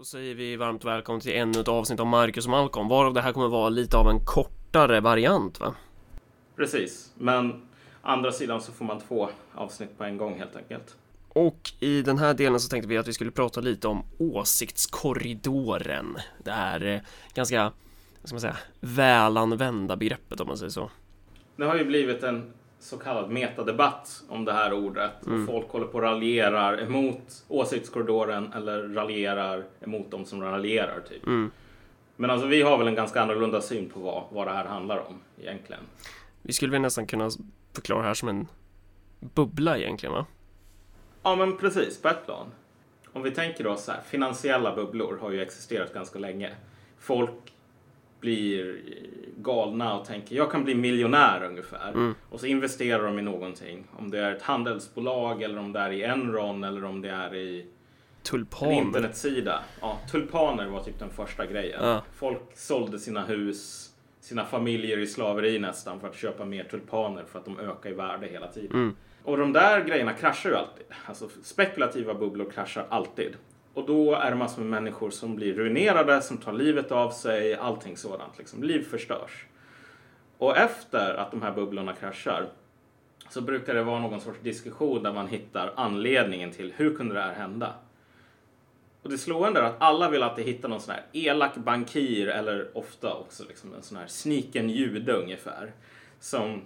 Då säger vi varmt välkommen till ännu ett avsnitt av Marcus och Malcolm, varav det här kommer vara lite av en kortare variant va? Precis, men andra sidan så får man två avsnitt på en gång helt enkelt. Och i den här delen så tänkte vi att vi skulle prata lite om åsiktskorridoren. Det här eh, ganska, vad ska man säga, välanvända begreppet om man säger så. Det har ju blivit en så kallad metadebatt om det här ordet. Mm. Folk håller på och raljerar emot åsiktskorridoren eller raljerar emot de som raljerar typ. Mm. Men alltså vi har väl en ganska annorlunda syn på vad, vad det här handlar om egentligen. Vi skulle väl nästan kunna förklara det här som en bubbla egentligen va? Ja men precis, på ett plan. Om vi tänker då så här, finansiella bubblor har ju existerat ganska länge. Folk blir galna och tänker jag kan bli miljonär ungefär. Mm. Och så investerar de i någonting. Om det är ett handelsbolag eller om det är i Enron eller om det är i en Tulpaner. internetsida. Ja, tulpaner var typ den första grejen. Ja. Folk sålde sina hus, sina familjer i slaveri nästan för att köpa mer tulpaner för att de ökar i värde hela tiden. Mm. Och de där grejerna kraschar ju alltid. Alltså spekulativa bubblor kraschar alltid. Och då är det massor med människor som blir ruinerade, som tar livet av sig, allting sådant. Liksom. Liv förstörs. Och efter att de här bubblorna kraschar så brukar det vara någon sorts diskussion där man hittar anledningen till hur kunde det här hända? Och det slående är att alla vill alltid hitta någon sån här elak bankir eller ofta också liksom en sån här sniken jude ungefär som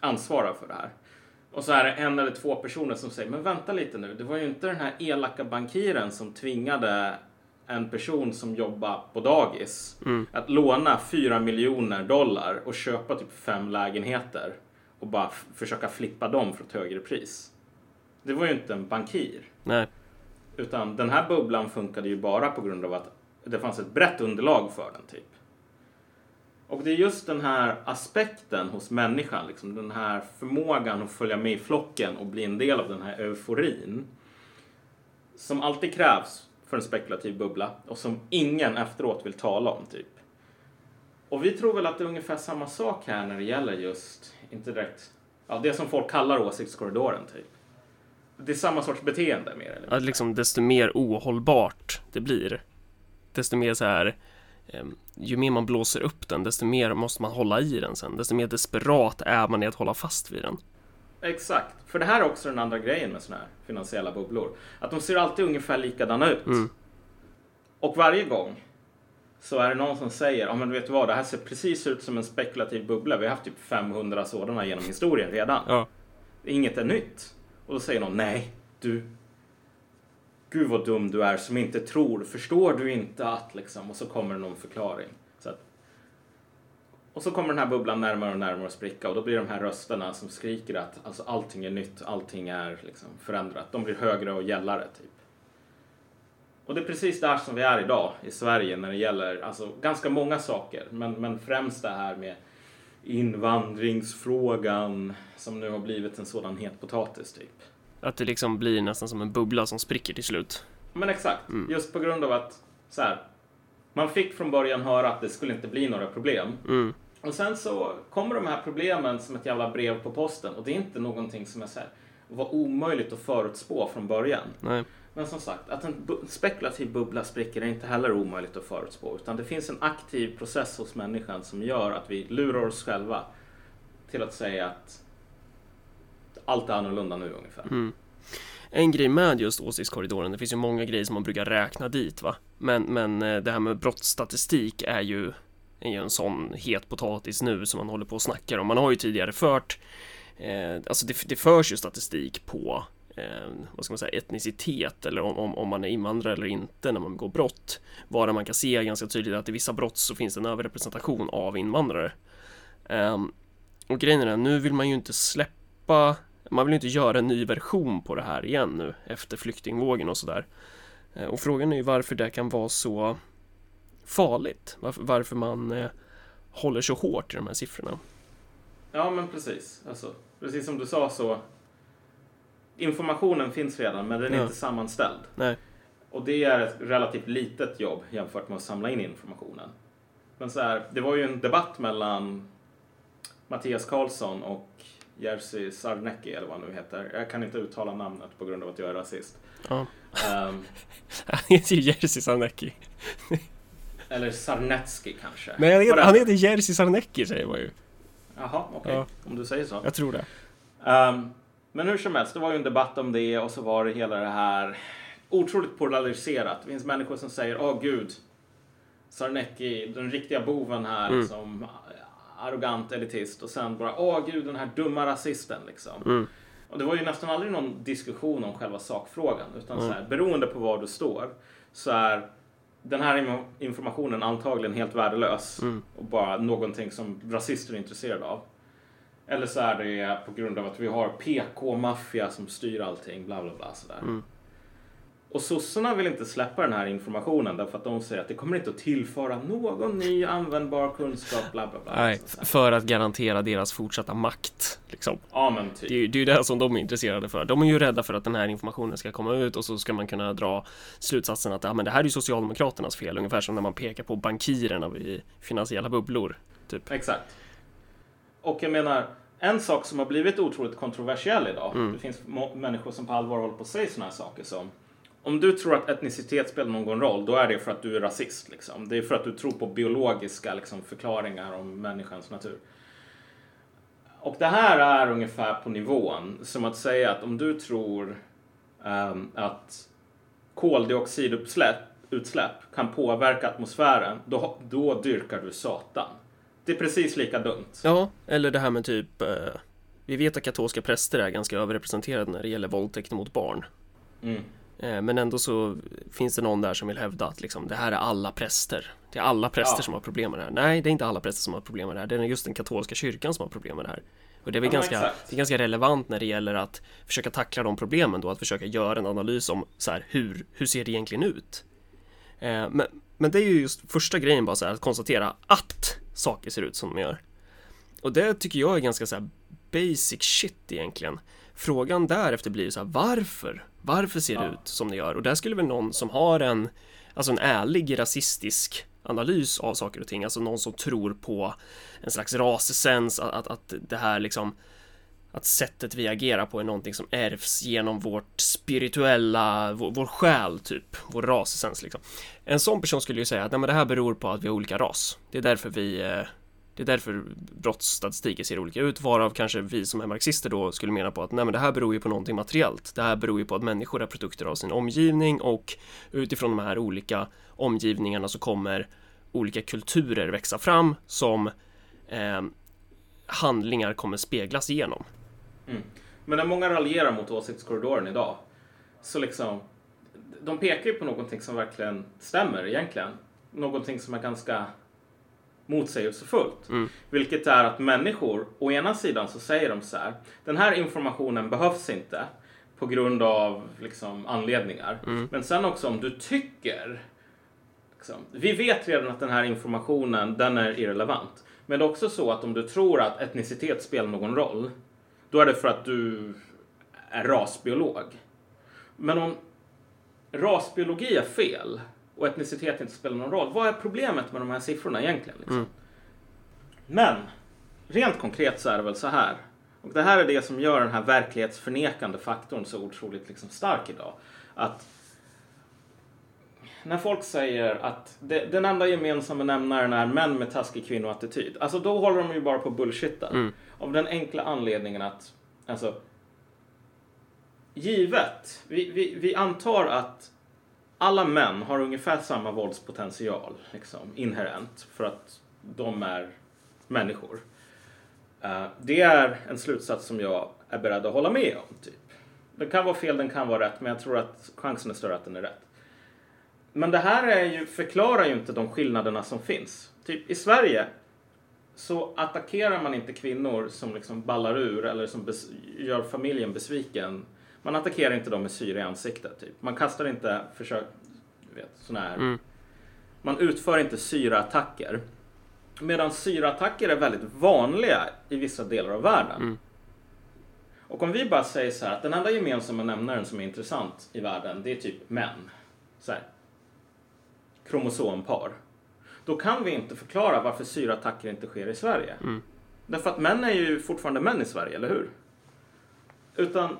ansvarar för det här. Och så är det en eller två personer som säger, men vänta lite nu, det var ju inte den här elaka bankiren som tvingade en person som jobbar på dagis Mm. att låna 4 miljoner dollar och köpa typ fem lägenheter och bara försöka flippa dem för ett högre pris. Det var ju inte en bankir. Nej. Utan den här bubblan funkade ju bara på grund av att det fanns ett brett underlag för den typ. Och det är just den här aspekten hos människan, liksom, den här förmågan att följa med i flocken och bli en del av den här euforin. Som alltid krävs för en spekulativ bubbla och som ingen efteråt vill tala om typ. Och vi tror väl att det är ungefär samma sak här när det gäller just, inte direkt, ja, det som folk kallar åsiktskorridoren typ. Det är samma sorts beteende mer eller mindre. Ja, liksom desto mer ohållbart det blir, desto mer så här, ju mer man blåser upp den, desto mer måste man hålla i den sen, desto mer desperat är man i att hålla fast vid den. Exakt. För det här är också den andra grejen med såna här finansiella bubblor. Att de ser alltid ungefär likadana ut. Mm. Och varje gång så är det någon som säger, ja men vet du vad, det här ser precis ut som en spekulativ bubbla. Vi har haft typ 500 sådana genom historien redan. Ja. Inget är nytt. Och då säger någon, nej, du, gud vad dum du är som inte tror, förstår du inte att liksom, och så kommer det någon förklaring. Så att, och så kommer den här bubblan närmare och närmare att spricka och då blir de här rösterna som skriker att alltså, allting är nytt, allting är liksom, förändrat. De blir högre och gällare typ. Och det är precis där som vi är idag i Sverige när det gäller alltså, ganska många saker, men, men främst det här med invandringsfrågan som nu har blivit en sådan het potatis typ. Att det liksom blir nästan som en bubbla som spricker till slut. Men exakt, Mm. just på grund av att så här, man fick från början höra att det skulle inte bli några problem. Mm. Och sen så kommer de här problemen som ett jävla brev på posten och det är inte någonting som är så här, var omöjligt att förutspå från början. Nej. Men som sagt, att en bu- spekulativ bubbla spricker är inte heller omöjligt att förutspå. Utan det finns en aktiv process hos människan som gör att vi lurar oss själva till att säga att allt är annorlunda nu ungefär. Mm. En grej med just åsiktskorridoren, det finns ju många grejer som man brukar räkna dit va. Men, men eh, det här med brottsstatistik är ju, är ju en sån het potatis nu som man håller på och snackar om. Man har ju tidigare fört, eh, alltså det, det förs ju statistik på eh, vad ska man säga, etnicitet eller om, om, om man är invandrare eller inte när man begår brott. Bara man kan se ganska tydligt att i vissa brott så finns det en överrepresentation av invandrare. Eh, och grejen är nu vill man ju inte släppa man vill ju inte göra en ny version på det här igen nu efter flyktingvågen och sådär. Eh, Och frågan är ju varför det kan vara så farligt. Varför, varför man eh, håller så hårt i de här siffrorna. Ja, men precis. Alltså, precis som du sa så informationen finns redan, men den är Ja. inte sammanställd. Nej. Och det är ett relativt litet jobb jämfört med att samla in informationen. Men så här, det var ju en debatt mellan Mattias Karlsson och Jerzy Sarnecki eller vad han nu heter. Jag kan inte uttala namnet på grund av att jag är rasist. Ja. Ehm, Han heter ju Jerzy Sarnecki. eller Sarnecki kanske. Nej, han heter, han heter Jerzy Sarnecki säger man ju. Jaha, okej. Ja. Om du säger så. Jag tror det. Ehm, men hur som helst, det var ju en debatt om det och så var det hela det här otroligt polariserat. Det finns människor som säger, åh gud, Sarnecki, den riktiga boven här, Mm. som arrogant elitist och sen bara, åh gud, den här dumma rasisten liksom. Mm. Och det var ju nästan aldrig någon diskussion om själva sakfrågan, utan Mm. så här, beroende på var du står så är den här informationen antagligen helt värdelös Mm. och bara någonting som rasister är intresserade av. Eller så är det på grund av att vi har PK-maffia som styr allting, bla bla bla sådär. Mm. Och sossarna vill inte släppa den här informationen därför att de säger att det kommer inte att tillföra någon ny användbar kunskap, bla bla bla. Nej, för att garantera deras fortsatta makt. Liksom. Ja men typ. Det är det, är ju det som de är intresserade för. De är ju rädda för att den här informationen ska komma ut och så ska man kunna dra slutsatsen att ja, men det här är ju Socialdemokraternas fel, ungefär som när man pekar på bankirerna i finansiella bubblor. Typ. Exakt. Och jag menar, en sak som har blivit otroligt kontroversiell idag. Mm. Det finns människor som på allvar håller på att säga sådana här saker som om du tror att etnicitet spelar någon roll, då är det för att du är rasist. Liksom. Det är för att du tror på biologiska liksom, förklaringar om människans natur. Och det här är ungefär på nivån som att säga att om du tror ehm, att koldioxidutsläpp utsläpp kan påverka atmosfären, då, då dyrkar du Satan. Det är precis lika dumt. Ja, eller det här med typ eh, Vi vet att katolska präster är ganska överrepresenterade när det gäller våldtäkt mot barn. Mm. Eh, Men ändå så finns det någon där som vill hävda att liksom, det här är alla präster. Det är alla präster Ja. som har problem med det här. Nej, det är inte alla präster som har problem med det här. Det är just den katolska kyrkan som har problem med det här. Och det är väl Ja, ganska, det är ganska relevant när det gäller att försöka tackla de problemen då, att försöka göra en analys om så här, hur, hur ser det egentligen ut? Eh, men, men det är ju just första grejen bara så här, att konstatera att saker ser ut som de gör. Och det tycker jag är ganska så här basic shit egentligen. Frågan därefter blir så här, varför? Varför ser det Ja. ut som det gör? Och där skulle väl någon som har en, alltså en ärlig rasistisk analys av saker och ting, alltså någon som tror på en slags rasessens, att, att, att det här liksom att sättet vi agerar på är någonting som ärvs genom vårt spirituella, vår, vår själ typ, vår rasessens liksom. En sån person skulle ju säga att nej, men det här beror på att vi har olika ras. Det är därför vi eh, det är därför brottsstatistiken ser olika ut, varav kanske vi som är marxister då skulle mena på att nej men det här beror ju på någonting materiellt. Det här beror ju på att människor är produkter av sin omgivning och utifrån de här olika omgivningarna så kommer olika kulturer växa fram som eh, handlingar kommer speglas igenom. Mm. Men när många raljerar mot åsiktskorridoren idag, så liksom, de pekar ju på någonting som verkligen stämmer egentligen. Någonting som är ganska motsägelsefullt. Mm. Vilket är att människor, å ena sidan så säger de så här, den här informationen behövs inte på grund av liksom, anledningar. Mm. Men sen också om du tycker, liksom, vi vet redan att den här informationen, den är irrelevant. Men det är också så att om du tror att etnicitet spelar någon roll, då är det för att du är rasbiolog. Men om rasbiologi är fel och etnicitet inte spelar någon roll, vad är problemet med de här siffrorna egentligen? Liksom? Mm. Men rent konkret så är det väl så här. Och det här är det som gör den här verklighetsförnekande faktorn så otroligt liksom stark idag. Att när folk säger att det, den enda gemensamma nämnaren är män med taskig kvinnoattityd. Alltså då håller de ju bara på att bullshitta. Mm. Av den enkla anledningen att, alltså, givet, vi, vi, vi antar att alla män har ungefär samma våldspotential, liksom, inherent, för att de är människor. Uh, det är en slutsats som jag är beredd att hålla med om, typ. Den kan vara fel, den kan vara rätt, men jag tror att chansen är större att den är rätt. Men det här är ju, förklarar ju inte de skillnaderna som finns. Typ i Sverige så attackerar man inte kvinnor som liksom ballar ur eller som gör familjen besviken. Man attackerar inte dem med syra i ansiktet. Typ. Man kastar inte försök, vet, såna här. Mm. Man utför inte syraattacker. Medan syraattacker är väldigt vanliga i vissa delar av världen. Mm. Och om vi bara säger så här att den enda gemensamma nämnaren som är intressant i världen, det är typ män. Så här. Kromosompar. Då kan vi inte förklara varför syraattacker inte sker i Sverige. Mm. Därför att män är ju fortfarande män i Sverige, eller hur? Utan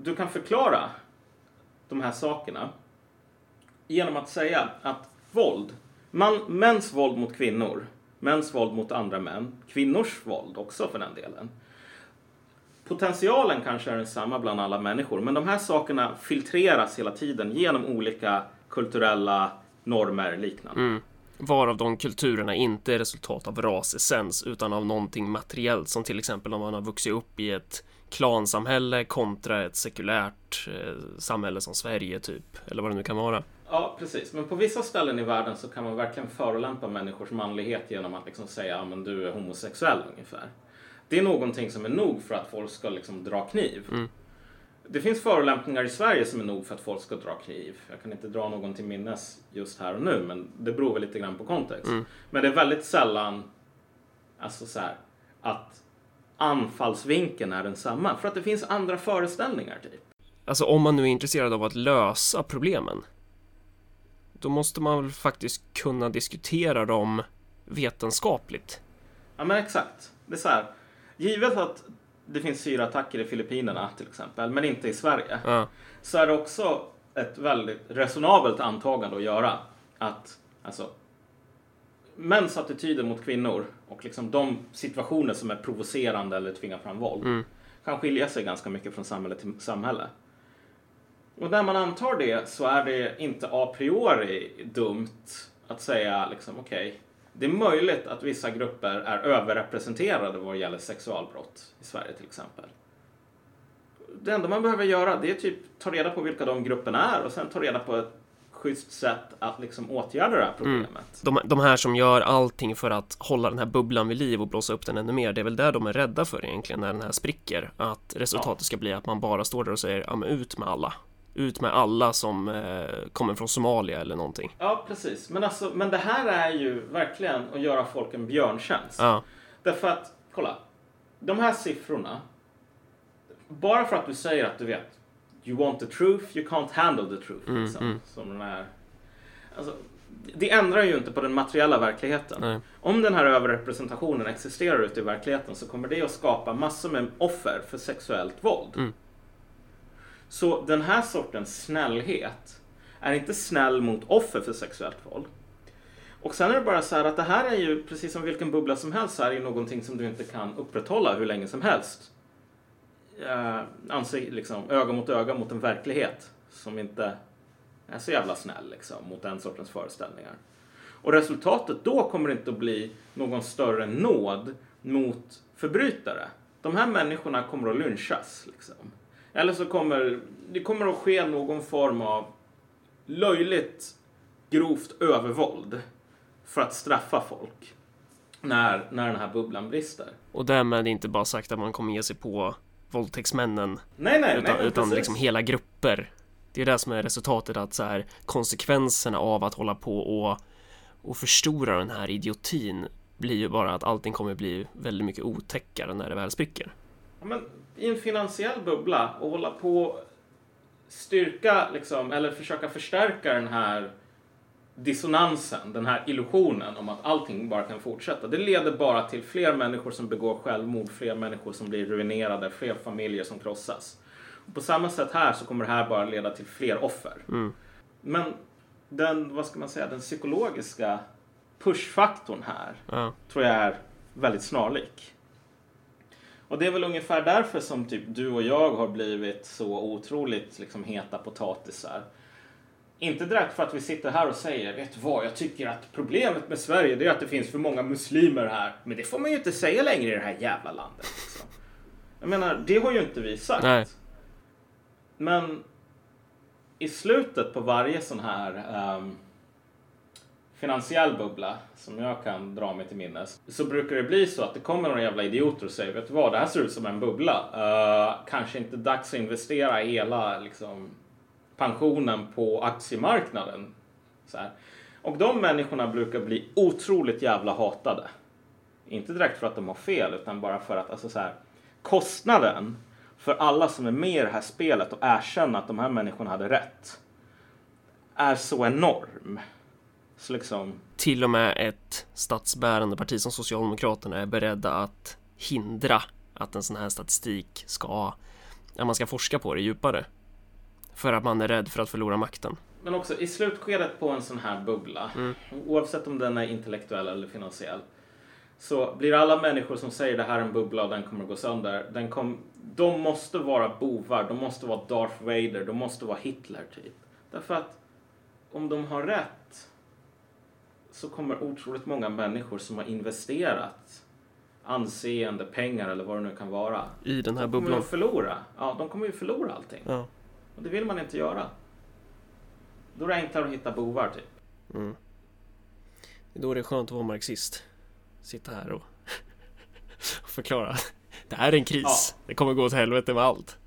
du kan förklara de här sakerna genom att säga att våld, man, mäns våld mot kvinnor, mäns våld mot andra män, kvinnors våld också för den delen. Potentialen kanske är densamma bland alla människor, men de här sakerna filtreras hela tiden genom olika kulturella normer liknande. Mm. Varav de kulturerna inte är resultat av rasessens utan av någonting materiellt som till exempel om man har vuxit upp i ett klansamhälle kontra ett sekulärt eh, samhälle som Sverige typ eller vad det nu kan vara. Ja, precis. Men på vissa ställen i världen så kan man verkligen förolämpa människors manlighet genom att liksom säga att ja, du är homosexuell ungefär. Det är någonting som är nog för att folk ska liksom dra kniv. Mm. Det finns förolämpningar i Sverige som är nog för att folk ska dra kniv. Jag kan inte dra någon till minnes just här och nu, men det beror väl lite grann på kontext. Mm. Men det är väldigt sällan alltså så här, att anfallsvinkeln är densamma. För att det finns andra föreställningar, typ. Alltså om man nu är intresserad av att lösa problemen då måste man väl faktiskt kunna diskutera dem vetenskapligt. Ja, men exakt. Det är så här, givet att det finns syraattacker i Filippinerna till exempel, men inte i Sverige, Ja. så är det också ett väldigt resonabelt antagande att göra att alltså, mäns attityder mot kvinnor och liksom de situationer som är provocerande eller tvingar fram våld Mm. kan skilja sig ganska mycket från samhälle till samhälle. Och när man antar det så är det inte a priori dumt att säga liksom okej, det är möjligt att vissa grupper är överrepresenterade vad gäller sexualbrott i Sverige till exempel. Det enda man behöver göra det är typ ta reda på vilka de grupperna är och sen ta reda på ett schysst sätt att liksom åtgärda det här problemet. De, de här som gör allting för att hålla den här bubblan vid liv och blåsa upp den ännu mer, det är väl där de är rädda för egentligen när den här spricker. Att resultatet ska bli att man bara står där och säger ja men ut med alla. Ut med alla som eh, kommer från Somalia eller någonting. Ja, precis. Men, alltså, men det här är ju verkligen att göra folk en björntjänst. Ja, Därför att, kolla. De här siffrorna. Bara för att du säger att du vet. You want the truth, you can't handle the truth. Mm, liksom, mm. Som den här. Alltså, det ändrar ju inte på den materiella verkligheten. nej. Om den här överrepresentationen existerar ute i verkligheten så kommer det att skapa massor med offer för sexuellt våld. Mm. Så den här sortens snällhet är inte snäll mot offer för sexuellt våld. Och sen är det bara så här att det här är ju precis som vilken bubbla som helst så är det ju någonting som du inte kan upprätthålla hur länge som helst eh, ansik, liksom, öga mot öga mot en verklighet som inte är så jävla snäll liksom, mot den sortens föreställningar. Och resultatet då kommer inte att bli någon större nåd mot förbrytare. De här människorna kommer att lynchas. Liksom. Eller så kommer det kommer att ske någon form av löjligt grovt övervåld för att straffa folk när, när den här bubblan brister. Och därmed inte bara sagt att man kommer ge sig på våldtäktsmännen Nej, nej, utan, nej. utan liksom hela grupper. Det är det som är resultatet att så här konsekvenserna av att hålla på och, och förstora den här idiotin blir ju bara att allting kommer bli väldigt mycket otäckare när det väl spricker. Ja, men I en finansiell bubbla och hålla på styrka liksom, eller försöka förstärka den här dissonansen, den här illusionen om att allting bara kan fortsätta. Det leder bara till fler människor som begår självmord, fler människor som blir ruinerade, fler familjer som krossas. Och på samma sätt här så kommer det här bara leda till fler offer. Mm. Men den, vad ska man säga, den psykologiska pushfaktorn här Ja, tror jag är väldigt snarlik. Och det är väl ungefär därför som typ du och jag har blivit så otroligt liksom heta potatisar. Inte direkt för att vi sitter här och säger, vet du vad, jag tycker att problemet med Sverige det är att det finns för många muslimer här. Men det får man ju inte säga längre i det här jävla landet. Liksom. Jag menar, det har ju inte vi sagt. Nej. Men i slutet på varje sån här ehm, finansiell bubbla som jag kan dra mig till minnes så brukar det bli så att det kommer några jävla idioter och säger vet du vad, det här ser ut som en bubbla. Eh, kanske inte dags att investera hela liksom, pensionen på aktiemarknaden. Så här. Och de människorna brukar bli otroligt jävla hatade. Inte direkt för att de har fel utan bara för att alltså, så här, kostnaden för alla som är med i det här spelet och erkänna att de här människorna hade rätt är så enorm. Så liksom, Till och med ett statsbärande parti som Socialdemokraterna är beredda att hindra att en sån här statistik ska, att man ska forska på det djupare. För att man är rädd för att förlora makten. men också i slutskedet på en sån här bubbla, Mm. oavsett om den är intellektuell eller finansiell, så blir alla människor som säger det här är en bubbla och den kommer att gå sönder, den kom, de måste vara bovar, de måste vara Darth Vader, de måste vara Hitler typ. Därför att om de har rätt så kommer otroligt många människor som har investerat anseende, pengar eller vad det nu kan vara, I den här de kommer bubblan. att förlora. Ja, de kommer ju förlora allting. Ja. Och det vill man inte göra. Då är det enklare att hitta bovar typ. Mm. Det är då det är skönt att vara marxist. Sitta här och, och förklara. Det här är en kris. Det kommer gå åt helvete med allt.